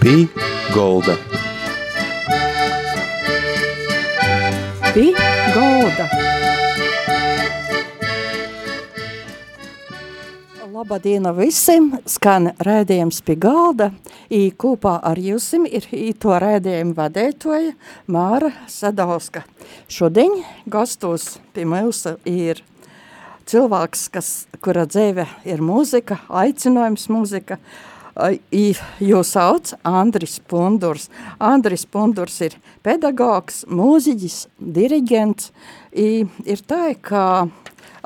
Pī Golda. Pī Golda. Labadiena visiem! Skan rēdījums pie galda. I kopā ar jums ir to rēdījumu vadētoja Māra Sadauska. Šodien gastos pie mums ir cilvēks, kas, kura dzīve ir mūzika, aicinājums mūzika, jūs sauc Andris Pundurs. Andris Pundurs ir pedagogs, mūziķis, diriģents. I, ir tā, ka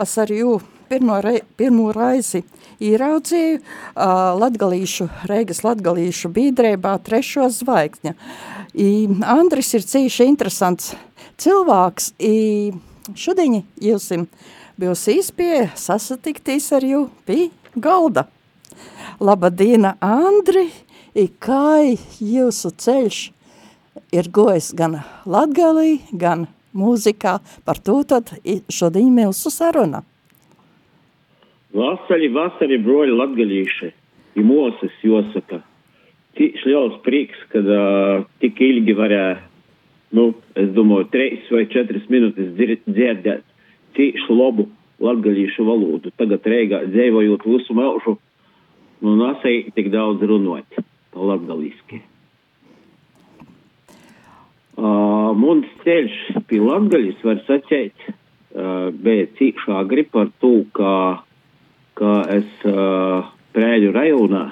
es ar jū pirmo, rei, pirmo raizi ieraudzīju uh, latgalīšu, Reigas latgalīšu bīdrībā trešo zvaigzņa. I, Andris ir cīši interesants cilvēks. I, šodien jūsim bijis īspēja sasatikties ar jū pie galda. Labadiena, Andri! I kā jūsu ceļš ir gojis gan latgalī, gan mūzikā, par to tad šodien mūsu saruna. Vasari, vasari, broļi latgalīši, i mūsas jāsaka. Tīši liels prieks, kad uh, tik ilgi varēja, nu, es domāju, treis vai četras minūtes dzirdēt tīši labu latgalīšu valodu. Tagad Reigā dzīvojot visu mūžu, nu, nesai tik daudz runāt pa latgaliski. Uh, Mums ceļš pie latgaļas, var sacēt, uh, bija cīkšā agri par to, ka, ka es uh, Prēļu rajonā,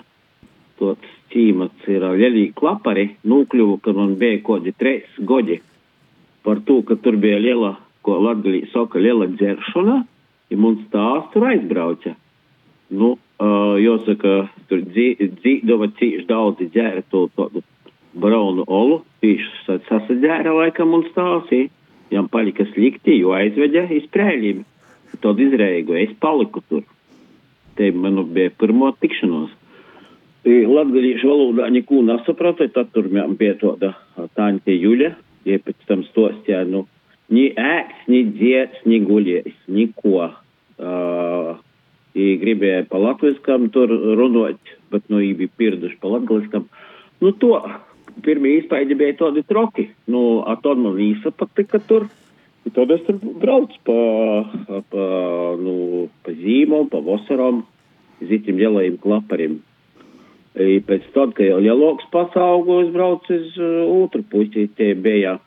tots cīmats ir Ļelī Klapari, nūkļuvu, kad man bija kodi treis godi par to, ka tur bija liela, ko latgalī saka, liela dzeršana, ja mums tās tur aizbrauca. Nu, uh, jāsaka, tur dzīdova cīši daudzi dzēra to tādu braunu olu, tieši sasadzēra laikam un stāsī. Jām palika slikti, jo aizveģa iz prēļiem. Tad izreigu, es paliku tur. Te man bija pirmo tikšanos. Latgalīšu valodā neko nesapratu, tad tur bija tāda tāņa Juļa, ja pēc tam stostījā, nu, ni ēks, ni dziets, ni guļies, neko. Uh, I gribēja pa latviskam tur runāt, bet nu, viņi bija pierduši pa latgaliskam. Nu, to pirmie izpaidi bija tādi troki. Nu, a tad man īsa patika tur. I tad es tur braucu pa, pa, nu, pa zīmām, pa vasaram, zitim lielajiem klapariem. I pēc tam, kad jau lieloks pasaugu, es braucu uz uh, otru pusi, tie bija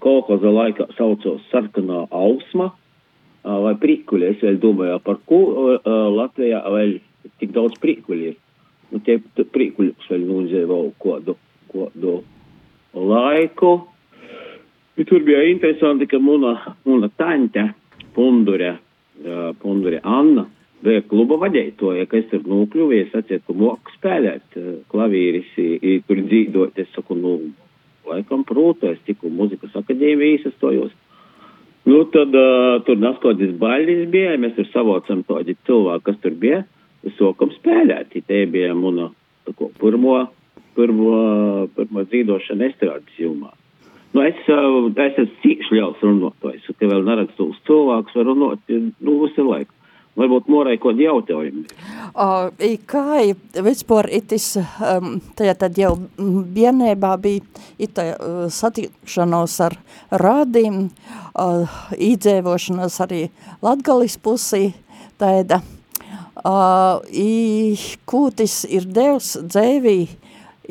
kolhoza laikā saucos sarkanā ausma vai prikuļi. Es vēl domāju, par ko Latvijā vēl tik daudz prikuļi ir. Nu, tie prikuļus vēl nodzīvo kādu, kādu laiku. I tur bija interesanti, ka muna, muna taņte, Pundure, Pundure Anna, bija kluba vadītoja, kas tur nokļuvies, atsiet, ka moku spēlēt klavīris, tur dzīdot, es saku, nu, laikam, prūtu, es tiku muzikas akadēmijas, es tojos. Nu, tad uh, tur naskotis baļķis bija, mēs tur savocam tādi cilvēki, kas tur bija, sokam spēlēt. Te bija muna ko, pirmo, pirmo, pirmo dzīvošana estrādes jomā. Nu, es, es esmu cīkši liels runātājs, ka vēl nerakstu uz cilvēkus, var runāt, nu, visu laiku. Varbūt Morai kaut jautājumi. Uh, kā vispār itis, um, tajā tad jau vienībā bija ita uh, satikšanos ar rādīm, uh, īdzēvošanos arī Latgalis pusī, tāda, uh, i, kūtis ir devs dzēvī,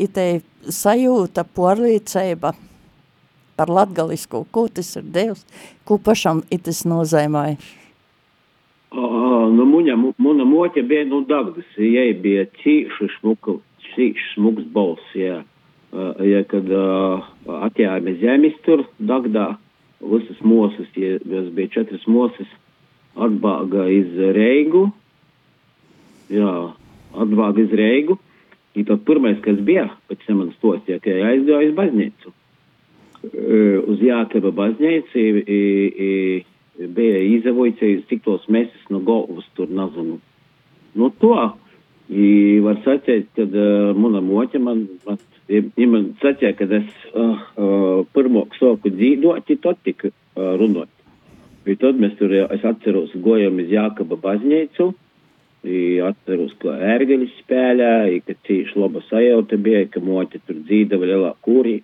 itei sajūta, porlīceiba par latgalisku, kūtis ir devs, ko pašam itis nozīmēja. Uh, nu, muņa, muna moķa bija nu dagdas, jai bija cīši šmuka, cīši smuks balss, jā. Ja, kad atjāmi zemis tur dagdā, visas mosas, ja bija četras mosas, atbāga iz Reigu, jā, atbāga iz Reigu, un tad pirmais, kas bija, pēc tam man stostīja, ka aizgāja uz baznīcu. Uz Jākeba baznīcu, i, i, i, nezinu. Nu, to, I var sacēt, kad uh, muna moķa man, man, ja man sacīja, kad es uh, uh, pirmo soku dzīvot, tad tika uh, runāt. I tad mēs tur, es atceros, gojam iz Jākaba baznīcu, I atceros, ka ērgeļi spēlēja, ka cīši laba sajauta bija, ka moķi tur dzīdava lielā kūrī.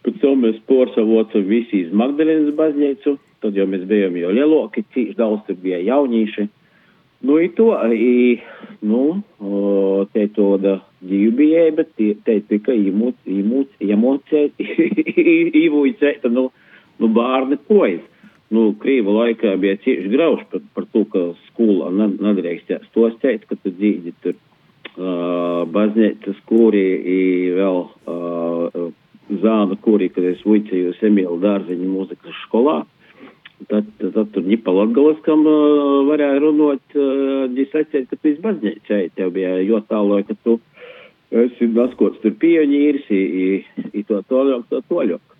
Pēc tam mēs porsavocam visi iz Magdalenas baznīcu, tad jau mēs bijām jau lieloki, cīši daudz tur bija jaunīši. Nu, i to, i, nu, o, te tāda dzīvībība, te, te tika iemocēt, īvuicēta, nu, nu, bārni kojas. Nu, Krīva laikā bija cieši grauši par, par to, ka skolā nedrīkst tos teikt, ka tu dzīvi tur uh, baznīcas kūrī, i vēl uh, zāna kūrī, kad es vicēju Emīlu dārziņu mūzikas skolā. Tad, tad, tad tur ņipa latgalas, kam uh, varēja runot, uh, ģisacēt, ka tu esi baznīcā, tev bija jotāloja, ka tu esi naskots tur pioņīris, i, i, i to toļok, to toļok.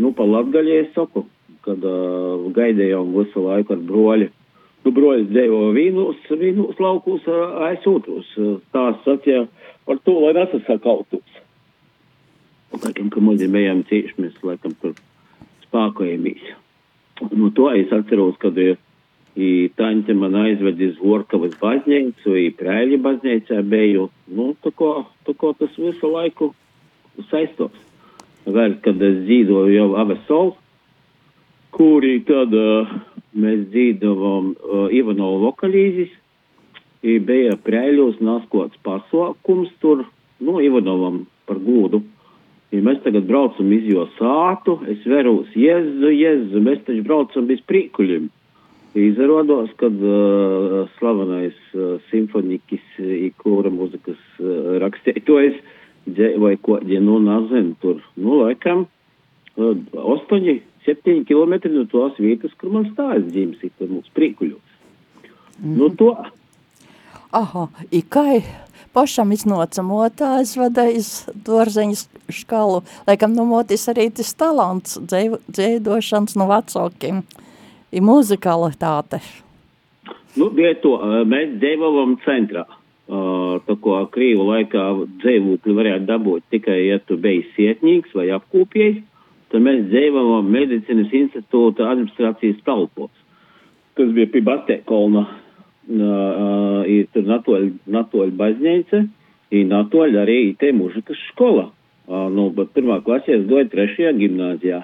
Nu, pa latgaļie es saku kad uh, gaidījām visu laiku ar broļu. Nu, broļs devo vīnus, vīnus laukus uh, aizsūtus. Tās sacīja par to, lai nesasakautos. Laikam, ka mums bijām cieši, mēs laikam tur spākojamies. Nu, to es atceros, kad ir I taņte man aizved iz Vorkavas baznīcu, i Prēļa baznīcā biju, nu, tā kā, tā kā tas visu laiku saistos. Vēl, kad es dzīvoju jau Avesolu, kuri tad uh, mēs dzīvojam uh, Ivanovu vokalīzis. Bija prēļos naskots pasākums tur, nu, Ivanovam par gūdu. Ja mēs tagad braucam iz jo sātu, es veros, jezu, jezu, mēs taču braucam bez prīkuļiem. Izrādās, kad uh, slavenais uh, simfoniķis, kura muzikas uh, rakstētojas, vai ko, ja nu nazinu tur, nu, laikam, uh, ostoņi 7 km no tās vietas, kur man stājas dzīves, kur mums priekuļos. Mm. Nu, to. Aha, i kai pašam iznāca motā aizvadējis dārzeņas škalu, laikam nu motis arī tas talants dzēdošanas no vecākiem, i muzikalitāte. Nu, bija to, mēs dzīvojam centrā. Uh, tā kā krīvu laikā dzīvokli varētu dabūt tikai, ja tu biji sietnīgs vai apkūpējis tad mēs dzīvojam medicīnas institūta administrācijas telpos, kas bija pie Batekolna. Uh, tur natoļ, natoļ baznīca, ir natoļ arī te mužikas skola. Nu, bet pirmā klasē es goju trešajā gimnāzijā.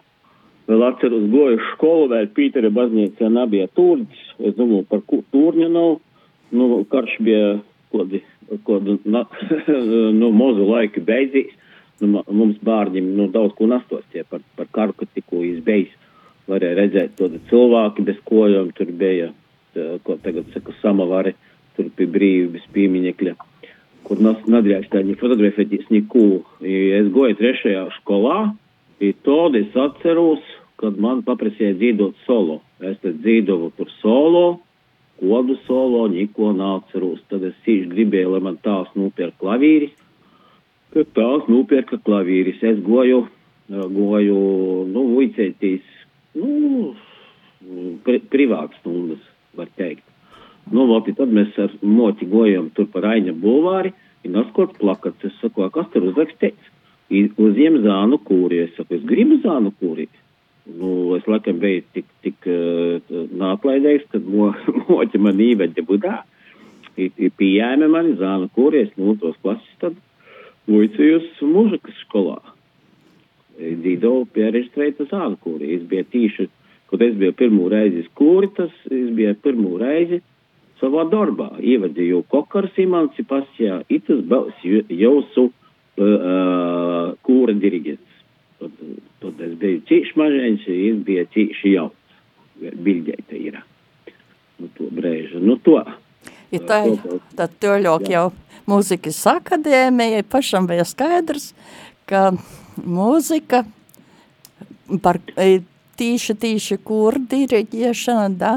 Vēl atceros, goju skolu, vēl Pītera baznīcā nebija turģis. Es domāju, par ko turņa nav. Nu, karš bija, kodi, kodi, na, nu, mozu laika beidzīs nu, mums bērniem nu, daudz ko nastostie par, par karu, kad tikko izbeidzis. Varēja redzēt to cilvēku bez kojām, tur bija, ko tagad saka, samavari, tur pie brīvības pieminekļa, kur nedrīkst tādi fotografēties neko. Es goju trešajā skolā, un tad es atceros, kad man paprasīja dzīvot solo. Es tad dzīvoju tur solo, kodu solo, neko nav atceros. Tad es cīši gribēju, lai man tās nopērk klavīris Tad tās nopirka klavīris. Es goju, goju, nu, vicētīs, nu, pri, privāts stundas, var teikt. Nu, loti, tad mēs ar moti gojam tur par Aņa bulvāri, un atskot plakats. Es saku, kas tur uzrakstīts? Uzņem zānu kūri. Es saku, es gribu zānu kūri. Nu, es laikam biju tik, tik uh, nāplaidējis, kad mo, moķi man īvedi budā. Pieņēma mani zānu kūri, es nu tos klases tad Muicījos mūzikas skolā. Dzīvoju pieregistrēta zāle, kuri es biju tīši, kad es biju pirmo reizi skūri, tas es biju pirmo reizi savā darbā. Ievadīju kokars emancipācijā, itas būs jūsu uh, kūra diriģents. Tad, tad es biju cīši mažēns, es biju cīši jauns. Bildēta ir. Nu, to brēža. Nu, to. Ja tā, tad toļok jau mūzikas akadēmijai pašam bija skaidrs, ka mūzika par e, tīši, tīši kur diriģiešana, da,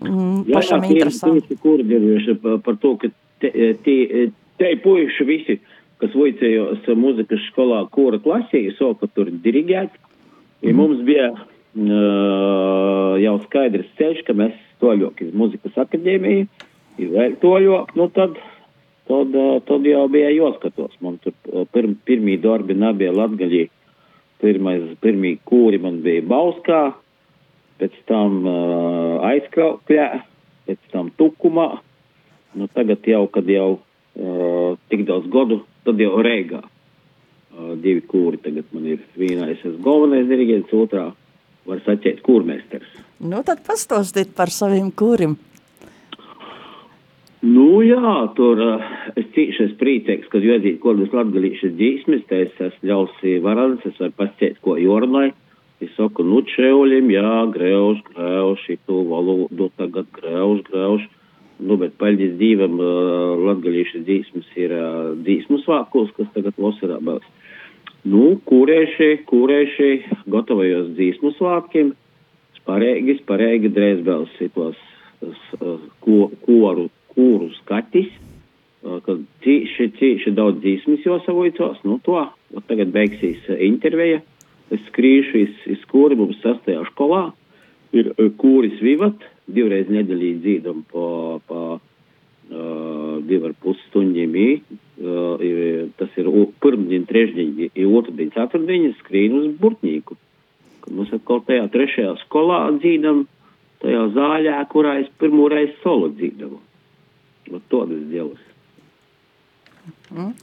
mm, pašam jā, interesanti. Tīši kur diriģiešana par, to, ka te, e, te, e, te puiši visi, kas voicējos mūzikas skolā kura klasē, soka tur diriģēt, mm. mums bija uh, jau skaidrs ceļš, ka mēs toļok iz mūzikas akadēmiju, ir vēl toļok, nu tad tad, tad jau bija jāskatās. Man tur pir, pirmie darbi nebija latgaļī. Pirmais, pirmie kūri man bija Bauskā, pēc tam uh, aizkraukļā, pēc tam Tukumā, Nu, tagad jau, kad jau uh, tik daudz gadu, tad jau Rīgā uh, divi kūri. Tagad man ir vienā es esmu galvenais diriģents, otrā var saķēt kūrmēsters. Nu, tad pastāstiet par saviem kūrim. Nu, jā, tur uh, es cīši esmu priecīgs, kad jūdzīt kādas latgalīšas dzīsmes, te es esmu ļausi varans, es varu pasciet, ko jornai. Es saku, nu, čeuļiem, jā, greuž, greuž, šitu valodu tagad greuž, greuž. Nu, bet paļģis dīvam uh, latgalīšas dzīsmes ir uh, dzīsmu svākuls, kas tagad vasarā būs. Nu, kūrēši, kūrēši, gatavojos dzīsmu svātkiem, sparēgi, sparēgi drēs vēl šitos ko, koru kūru skatis, kad cīši, cīši daudz dzīsmis jau savoicos, nu to, tagad beigsies intervija, es skrīšu iz, iz kūri, mums sastajā skolā, ir kūris vivat, divreiz nedēļī dzīdam pa, pa uh, divu ar pus stundiem, uh, ir, tas ir pirmdien, trešdien, otrdien, ceturtdien, skrīn uz burtnīku. Kad mums atkal tajā trešajā skolā dzīdam, tajā zāļā, kurā es pirmo reizi solo dzīdamu. Вот tādas dielas. Mm.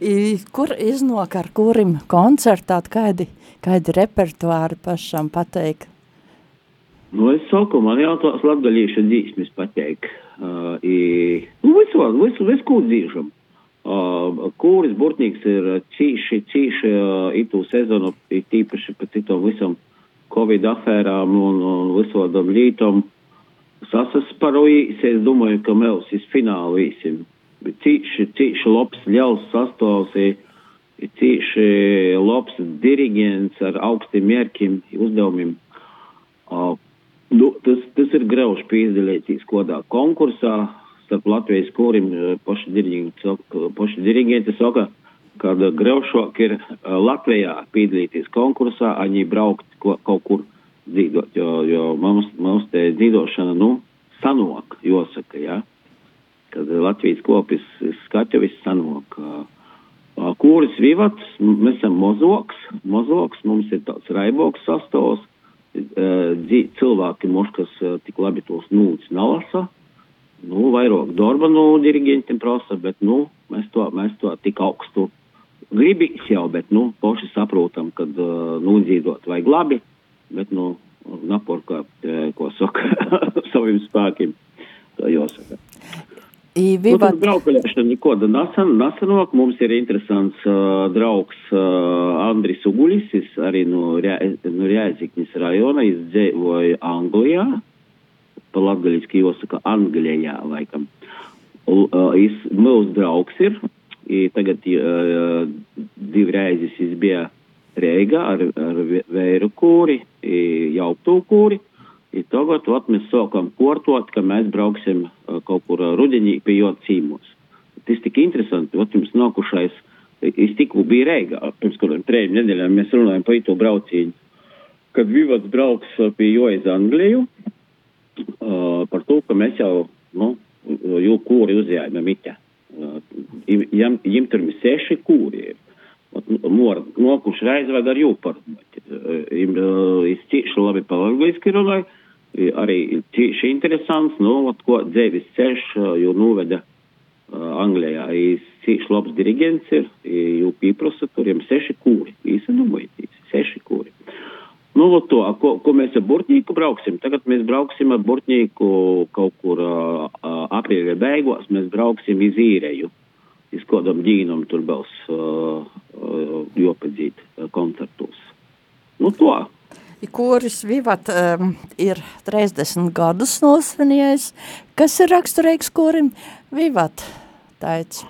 I, kur iznāk ar kurim koncertāt, kādi, kādi repertuāri pašam pateikt? Nu, es saku, man jau tās latgalīša dzīsmis pateik. Uh, i, nu, visu, visu, visu, ko dzīšam. Uh, kūris burtnīgs ir cīši, cīši uh, itū sezonu, tīpaši pēc itām visam Covid afērām un, un visodam lītom. Uh, sasasparojīs, es domāju, ka mēs iz finālu īsim. Bet cīši, cīši labs ļaus sastāvs, cīši labs diriģents ar augstiem mērķiem, uzdevumiem. Uh, nu, tas, tas ir grauši pīzdalētīs kodā konkursā starp Latvijas korim paši diriģenti, paši diriģenti saka, kad graušāk ir Latvijā pīdalīties konkursā, viņi braukt ko, kaut kur dzīvot, jo, jo mums, mums te dzīvošana, nu, sanok, jāsaka, jā. Kad Latvijas kopis skaķa viss sanok. Kūris vivats, mēs esam mozoks, mozoks, mums ir tāds raiboks sastāvs, cilvēki mums, kas tik labi tos nūts nalasa, nu, vairāk darba no diriģentiem prasa, bet, nu, mēs to, mēs to tik augstu gribīs jau, bet, nu, paši saprotam, kad uh, nūdzīdot vajag labi, bet, nu, naporkāpt, ko saka, saviem spēkiem. Tā jāsaka. Vivat... Nu, Braukaļēšana nekoda nasan, nasanok. Mums ir interesants uh, draugs uh, Andris Ugulis, es arī no, no Rēziknis rajona, es dzīvoju Anglijā, pa latgaļiski jāsaka Anglijā, laikam. Uh, es, mūsu draugs ir, tagad uh, divreizes es biju Reigā ar, ar vēru kūri, jauktu kūri. I tagad ot, mēs sākam kortot, ka mēs brauksim kaut kur rudenī pie jūt cīmos. Tas tik interesanti, ot jums nākušais, es tikko biju Reigā, pirms kādiem trījiem nedēļām mēs runājam par ito braucīņu, kad Vivats brauks pie iz Angliju, uh, par to, ka mēs jau, nu, jū kūri uzjājam itā. Jim, jim tur ir seši kūri. Ir nokuši reizi vajag ar jūparunāt. Es cīši labi pa angliski runāju, arī cīši interesants, nu, ot, ko dzēvis ceļš, jo noveda Anglijā. Es cīši labs diriģents ir, jo pīprosa tur jiem seši kūri. Īsa numojitīs, seši kūri. Nu, lūk, to, ko, ko mēs ar Burtņīku brauksim? Tagad mēs brauksim ar Burtņīku kaut kur uh, aprīļa beigās, mēs brauksim iz īreju. Iz kādam ģīnam tur būs uh, jopadzīt koncertos. Nu, to. Koris Vivat um, ir 30 gadus nosvinējis. Kas ir raksturīgs korim? Vivat, teica.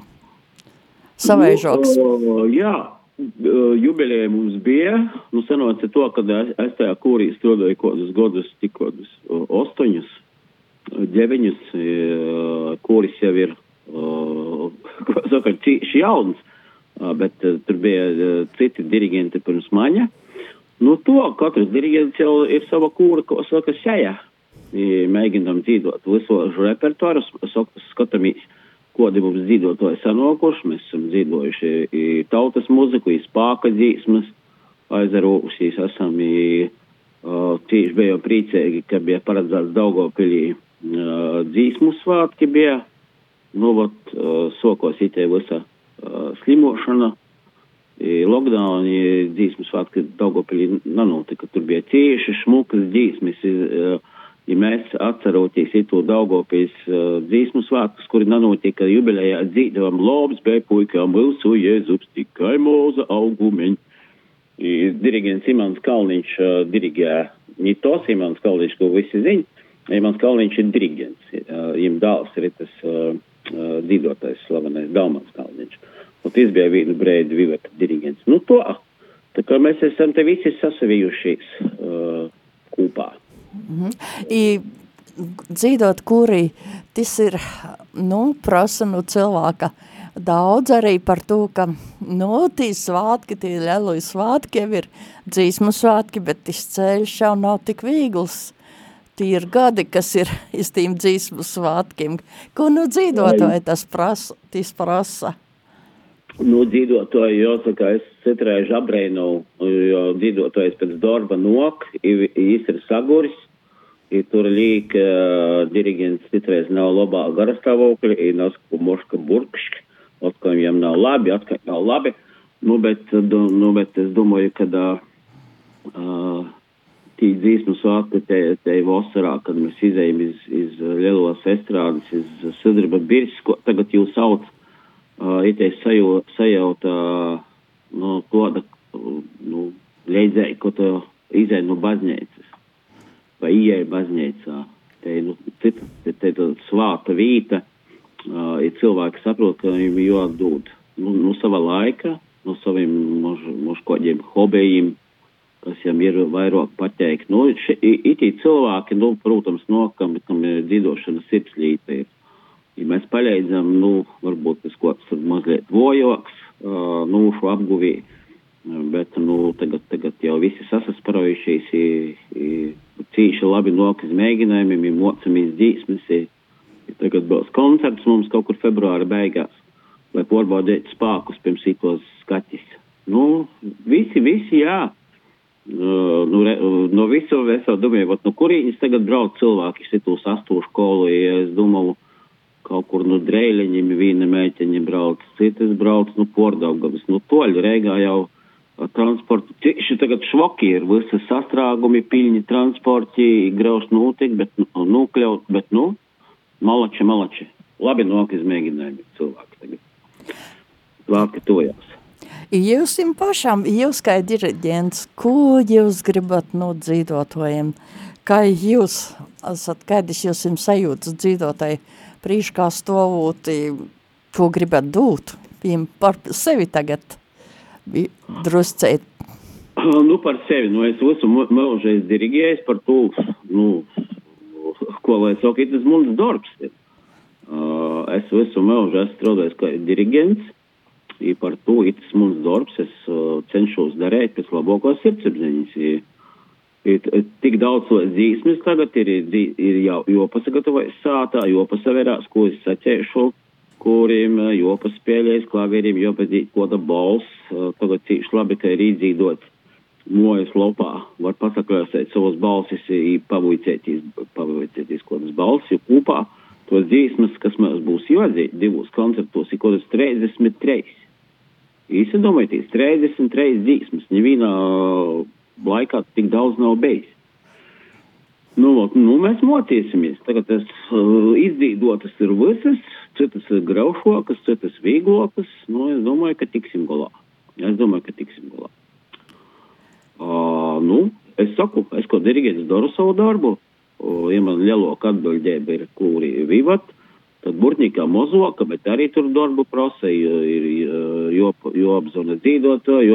Savēžoks. Nu, jā, jubilēja mums bija. Nu, sanoca to, kad es, es tajā kūrī strādāju kādus gadus, tik kādus ostoņus, deviņus. Kūris jau ir, ko saka, cīši jauns bet tur bija citi diriģenti pirms maņa. Nu, to katrs diriģents jau ir sava kūra, ko saka šajā. Mēģinām dzīvot visos repertuārus, skatāmies, kodi mums dzīvotāji sanokuši. Mēs esam dzīvojuši tautas muziku, spāka dzīsmas, aizarūšīs esam. Tieši bijām priecīgi, ka bija paredzēts Daugavpilī dzīsmu svātki bija nu, vat, sokos itē visa uh, slimošana, lockdown, dzīsmas svētki Daugopilī nenotika, tur bija cieši šmukas dzīsmes, uh, ja mēs atceroties to Daugopils uh, dzīsmu svētkus, kuri nenotika jubilējā dzīdām lobs, bet puikām vilsu Jēzus tikai mūza augumiņ. Dirigents Imants Kalniņš uh, dirigē, ne tos Imants Kalniņš, ko visi zina, Imants Kalniņš ir dirigents, viņam dāls ir tas uh, uh, dzīvotais slavenais Dalmans Kalniņš. Un tas bija vienu brēdi viveta dirigents. Nu to, tā kā mēs esam te visi sasavijušies uh, kopā. Mm -hmm. I, dzīvot, kuri tas ir, nu, prasa no cilvēka daudz arī par to, ka, nu, tī svātki, tie lieloji svātki jau ir dzīsmu svātki, bet tas ceļš jau nav tik viegls. Tie ir gadi, kas ir iz tīm dzīsmu svātkiem. Ko nu dzīvotāji tas prasa, tas prasa? Nu, dzīvotāji, jāsaka, es citrēžu abrēnu, jo dzīvotājs pēc darba nok, viņš ir saguris, I tur liek uh, dirigents citreiz nav labā garastāvokļa, ir nasku moška burkšķi, atkal viņam nav labi, atkal nav labi. Nu, bet, nu, bet es domāju, ka uh, tī dzīsmu svētku te, te vasarā, kad mēs izējam iz, iz lielos estrādes, iz sudraba birs, ko tagad jūs sauc, uh, itais sajauta, nu, kāda, nu, leidzēja, ko to izēja no baznīcas vai ieeja baznīcā. Te ir nu, cita, te, te, te svāta vīta, uh, ir cilvēki saprot, ka viņiem jādod nu, no sava laika, no saviem mūžu kodiem hobijiem, kas viņam ir vairāk pateikt. Nu, itī cilvēki, nu, protams, no kam, ir dzīvošana sirpslīte ir. Ja mēs paļaidzam, nu, varbūt tas kaut kas mazliet vojoks, uh, nu, šo apguvī, bet, nu, tagad, tagad jau visi sasasparojušies, cīši labi nokas mēģinājumiem, ir mocamies dzīsmes, ir, ir tagad būs koncerts mums kaut kur februāra beigās, lai porbaudētu spākus pirms itos skatis. Nu, visi, visi, jā. Nu, re, no visu es jau domāju, vat, no kurienes tagad brauc cilvēki šitos astošu skolu, ja es domāju, kaut kur no drēļiņiem viena meiteņa brauc, citas brauc no Pordaugavas, no toļa Reigā jau transportu. Tieši tagad švoki ir visi sastrāgumi, piļņi transporti, grauž notiek, bet nu, nokļaut, bet nu, malači, malači. Labi nok izmēģinājumi cilvēki tagad. Vārki tojās. Jūs jums pašam, jūs kā diriģents, ko jūs gribat no dzīvotojiem? Kā jūs, esat, kādas jūs jums sajūtas dzīvotāji prīškā stovot, ko gribat dūt? Viņam par sevi tagad druscēt? Nu, par sevi. Nu, es esmu mūžais dirigējis par to, nu, ko lai saka, tas mums darbs ir. Uh, es esmu mūžais strādājis kā dirigents, i par to ir tas mums darbs. Es uh, cenšos darīt pēc labākās sirdsapziņas. Ir tik daudz dzīsmes tagad ir, ir jau, jo pasagatavojas sātā, jo pasaverās, ko es saķēšu kuriem jopas spēlēs klavieriem, jopas koda bols, tagad cīši labi, ka ir izdzīdot mojas lopā, var pasaklēsēt savas balsis, pavuicēties, pavuicēties kodas balsis, jo kopā tos dzīsmas, kas mums būs jādzīt divos koncertos, ir kodas 33. Īsadomājieties, 33 dzīsmas, nevienā laikā tik daudz nav beidzis. Nu, nu, mēs mocīsimies. Tagad tas uh, izdzīvotas ir visas, citas ir graušokas, citas vīglokas. Nu, es domāju, ka tiksim galā. Es domāju, ka tiksim galā. Uh, nu, es saku, es kā diriģents daru savu darbu. Uh, ja man lielāka atbildība ir, kuri vivat, tad burtnīkā mozoka, bet arī tur darbu prasa, ir jāapzina dzīvotāji,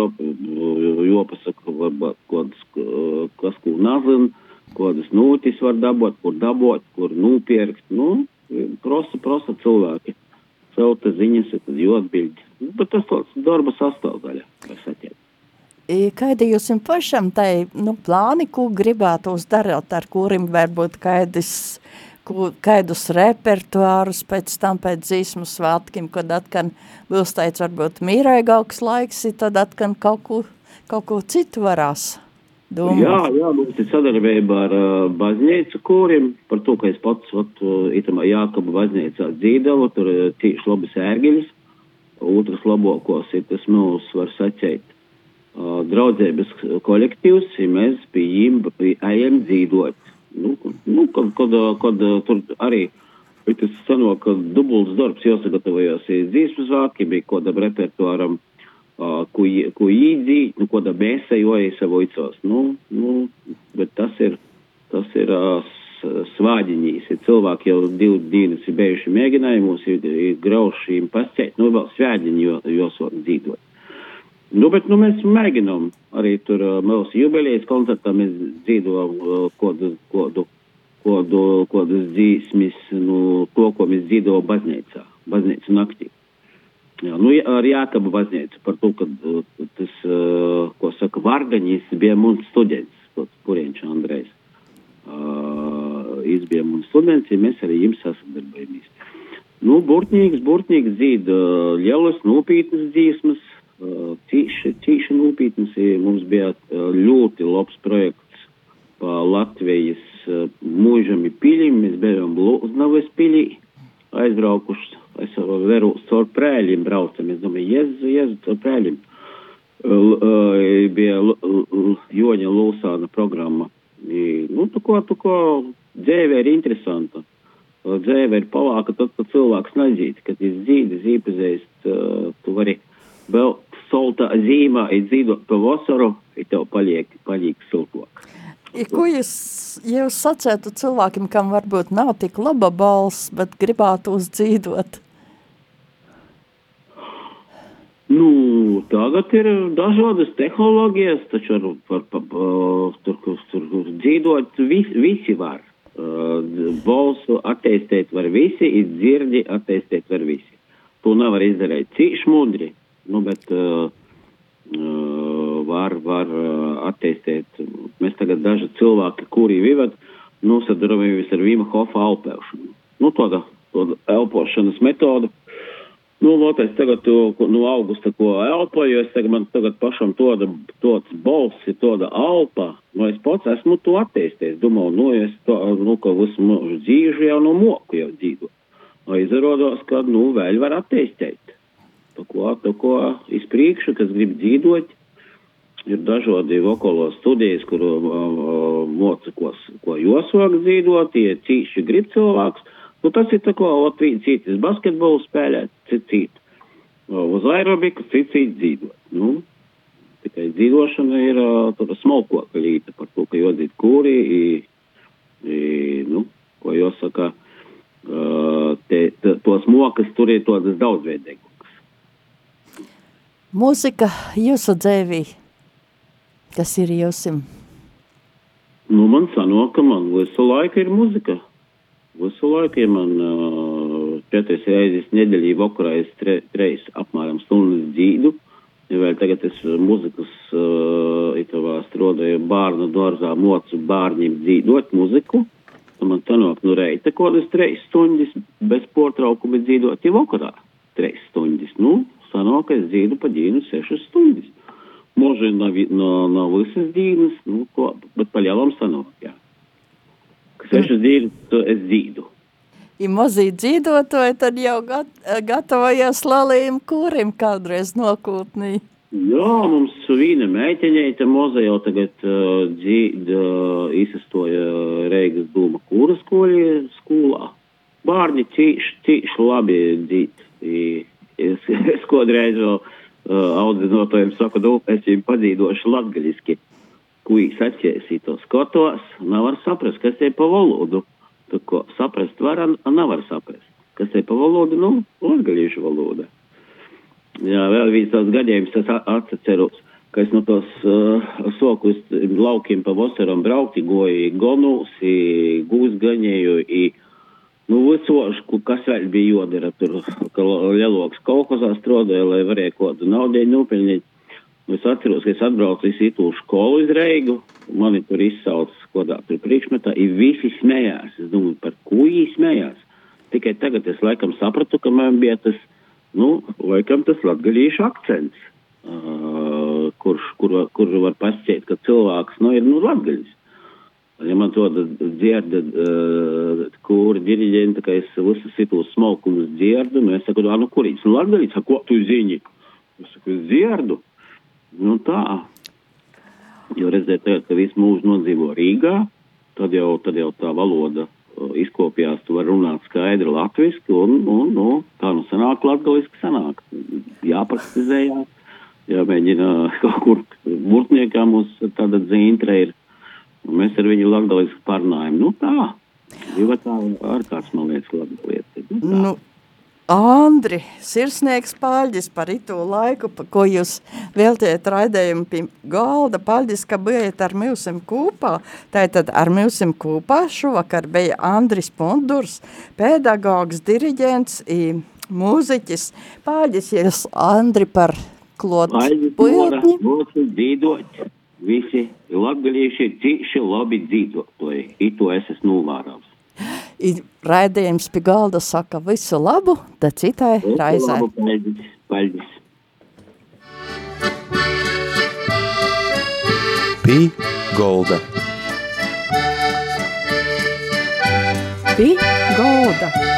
jāpasaka, varbūt, kas ko nazina kādas nūtis var dabūt, kur dabūt, kur nūpirkt. Nu, prosa, prosa cilvēki. Celta ziņas, tad jāatbild. Bet tas tāds darba sastāvdaļa, kas attiek. Kādi jūs pašam tai, nu, plāni, ko gribētu darīt, ar kuriem varbūt kādas, kādus repertuārus pēc tam pēc dzīsmu svētkiem, kad atkan būs tāds varbūt mīraigāks laiks, tad atkan kaut ko, kaut ko citu varās domāt? Jā, jā, mums ir sadarbība ar uh, baznīcu kūrim, par to, ka es pats, ot, itamā Jākaba baznīcā dzīdavu, tur tīši labi sērgiļas, otrs labokos ir tas mūs var sacēt uh, draudzības kolektīvs, ja mēs pie jīm ejam dzīdot. Nu, nu, kad, kad, kad tur arī bet tas sanāk, ka dubults darbs jāsagatavojas dzīsmu zvāki, bija kodam repertuāram, uh, ko, ko īdzīt, nu, koda mēsa joja savojcos. Nu, nu, bet tas ir, tas ir uh, svāģiņīs, ir cilvēki jau divu dienas ir bijuši mēģinājumos, ir, ir graušīm pasēt, nu, vēl svāģiņi jo, josok dzīvot. Nu, bet, nu, mēs mēģinām arī tur uh, mūsu jubilejas koncertā mēs dzīvojam uh, kodu, kodu kodu, kodas dzīsmis, nu, to, ko mēs dzīvojam baznīcā, baznīcu naktī. Jā, nu, ar Jākabu baznīcu par to, ka tas, ko saka, Vargaņīs bija mums students, Purienč Andrejs. Uh, izbija mums students, ja mēs arī jums sasadarbojamies. Nu, burtnīgs, burtnīgs dzīd lielas, nopietnas dzīsmas, tīši, tīši nopietnas. Mums bija ļoti labs projekts Latvijas uh, mūžami piļim, mēs bijām Lūznavas pilī, aizbraukuši, es veru caur prēļiem braucam, es domāju, jezu, jezu, caur prēļiem. Bija Joņa Lūsāna programma. I, nu, tu ko, tu ko, dzēve ir interesanta. Dzēve ir palāka, tad, kad cilvēks nezīd, kad ir zīdes, īpazēst, tu vari vēl solta zīmā, ir dzīvot pa vasaru, ir tev paliek, paliek siltāk. Ja, ko jūs, ja jūs sacētu cilvēkiem, kam varbūt nav tik laba balss, bet gribētu uzdzīdot? Nu, tagad ir dažādas tehnoloģijas, taču ar, par, par, tur, tur dzīvot vis, visi var. Balsu attīstīt var visi, ir dzirdi attīstīt var visi. To nevar izdarīt cīši mudri, nu, bet uh, uh, var, var uh, attīstīt. Mēs tagad daži cilvēki, kuri vivad, nosadarbojamies ar Vima Hofa elpēšanu. Nu, tāda, tāda elpošanas metoda. Nu, es tagad no augusta, ko elpoju, es tagad man tagad pašam tāda, tāds balsi, tāda alpa, nu, es pats esmu to attīstījis. Domāju, nu, es to, nu, ka visu mūžu dzīvi jau no moku jau dzīvo. Izrādās, ka, nu, vēl var attīstīt. To, ko, to, ko izpriekšu, kas grib dzīvot, ir dažādi vokālo studijas, kur uh, moca, ko, ko josvāk dzīvot, tie cīši grib cilvēks. Nu, tas ir tā kā Latvijas citas basketbolu spēlēt, cits cits. Uz aerobiku, cits dzīvot. Nu, tikai dzīvošana ir uh, tāda smalkoka līta par to, ka jodīt kūri, i, i, nu, ko jāsaka, uh, te, te, tos mokas tur ir tādas daudzveidīgas. Mūzika jūsu dzēvī, kas ir jūsim? Nu, man sanāk, ka man visu laiku ir muzika. Visu laiku, ja man uh, četras reizes nedēļā vakarā es tre, treis apmēram stundas dzīdu, vēl tagad es muzikas uh, itavā strādāju bārnu dārzā mocu bārņiem dzīdot muziku, man sanāk, nu reita kādas treis stundas bez portraukuma dzīdot, ja vakarā treis stundas. Nu, sanāk, es dzīdu pa dienu sešas stundas. Može nav, nav, nav visas dienas, nu, ko, bet pa lielam sanāk, jā. Sešas dienas es dzīdu. Ja mazī dzīvotoji, tad jau gat, gatavojies lalījuma kūrim kādreiz nokūtnī. Jā, mums viena meiteņeita moza jau tagad uh, dzīd, uh, izsastoja Reigas dūma kūra skolī, skolā. Bārņi tīši, tīši labi dzīd. I, es, es kodreiz vēl uh, audzinotojiem saku, nu, es viņiem padzīdošu latgaļiski. Uh, kuģis atķēsīto skatos, nevar saprast, kas te pa valodu. Tā ko saprast var, nevar saprast. Kas te pa valodu, nu, latgalīšu valoda. Jā, vēl viens tāds gadījums, es atceros, ka es no tos uh, soku uz laukiem pa vasaram braukti, goju gonus, gūsgaņēju, i, nu, visošu, kas vēl bija jodara tur, ka lieloks kolkozā strādāja, lai varēja kodu naudēju nopelnīt. Es atceros, ka es atbraucu uz Itūlu skolu iz Reigu, mani tur izsaucis kodā tur priekšmetā, ir visi smējās. Es domāju, par ko viņi smējās. Tikai tagad es laikam sapratu, ka man bija tas, nu, laikam tas latgalīšu akcents, uh, kurš, kur, kur var pasciet, ka cilvēks, nu, ir, nu, latgaļis. Ja man to dzirda uh, kūri diriģenta, ka es visu sitos smalkumus dzirdu, nu, es saku, nu, kurīgs, nu, latgaļis, ko tu ziņi? Es saku, dzirdu. Nu, tā. Jo redzēt, tagad, ka visu mūžu nodzīvo Rīgā, tad jau, tad jau tā valoda uh, izkopjās, tu var runāt skaidri latviski, un, un, nu, kā nu sanāk latgaliski sanāk. Jāpraktizējās, jāmēģina kaut kur burtniekā mums tāda dzīntra ir Un mēs ar viņu latgaliski parunājam. Nu tā, divi tā ārkārtas, man liekas, latgalietis. Nu, tā. nu, Andri, sirsnieks paļģis par itu laiku, pa, ko jūs veltiet raidējumu pie galda. Paļģis, ka bijat ar mūsim kūpā. Tātad ar mūsim kūpā šovakar bija Andris Pundurs, pedagogs, diriģents i mūziķis. Paļģis, jūs Andri par klotu pujotņi. Mūsu dzīdot visi latgalieši ir cīši labi dzīvotoji. Ito es esmu novērams. Raidījums pie galda saka visu labu, da citai raizē. Labu, paldies, paldies. Pī golda. Pī golda.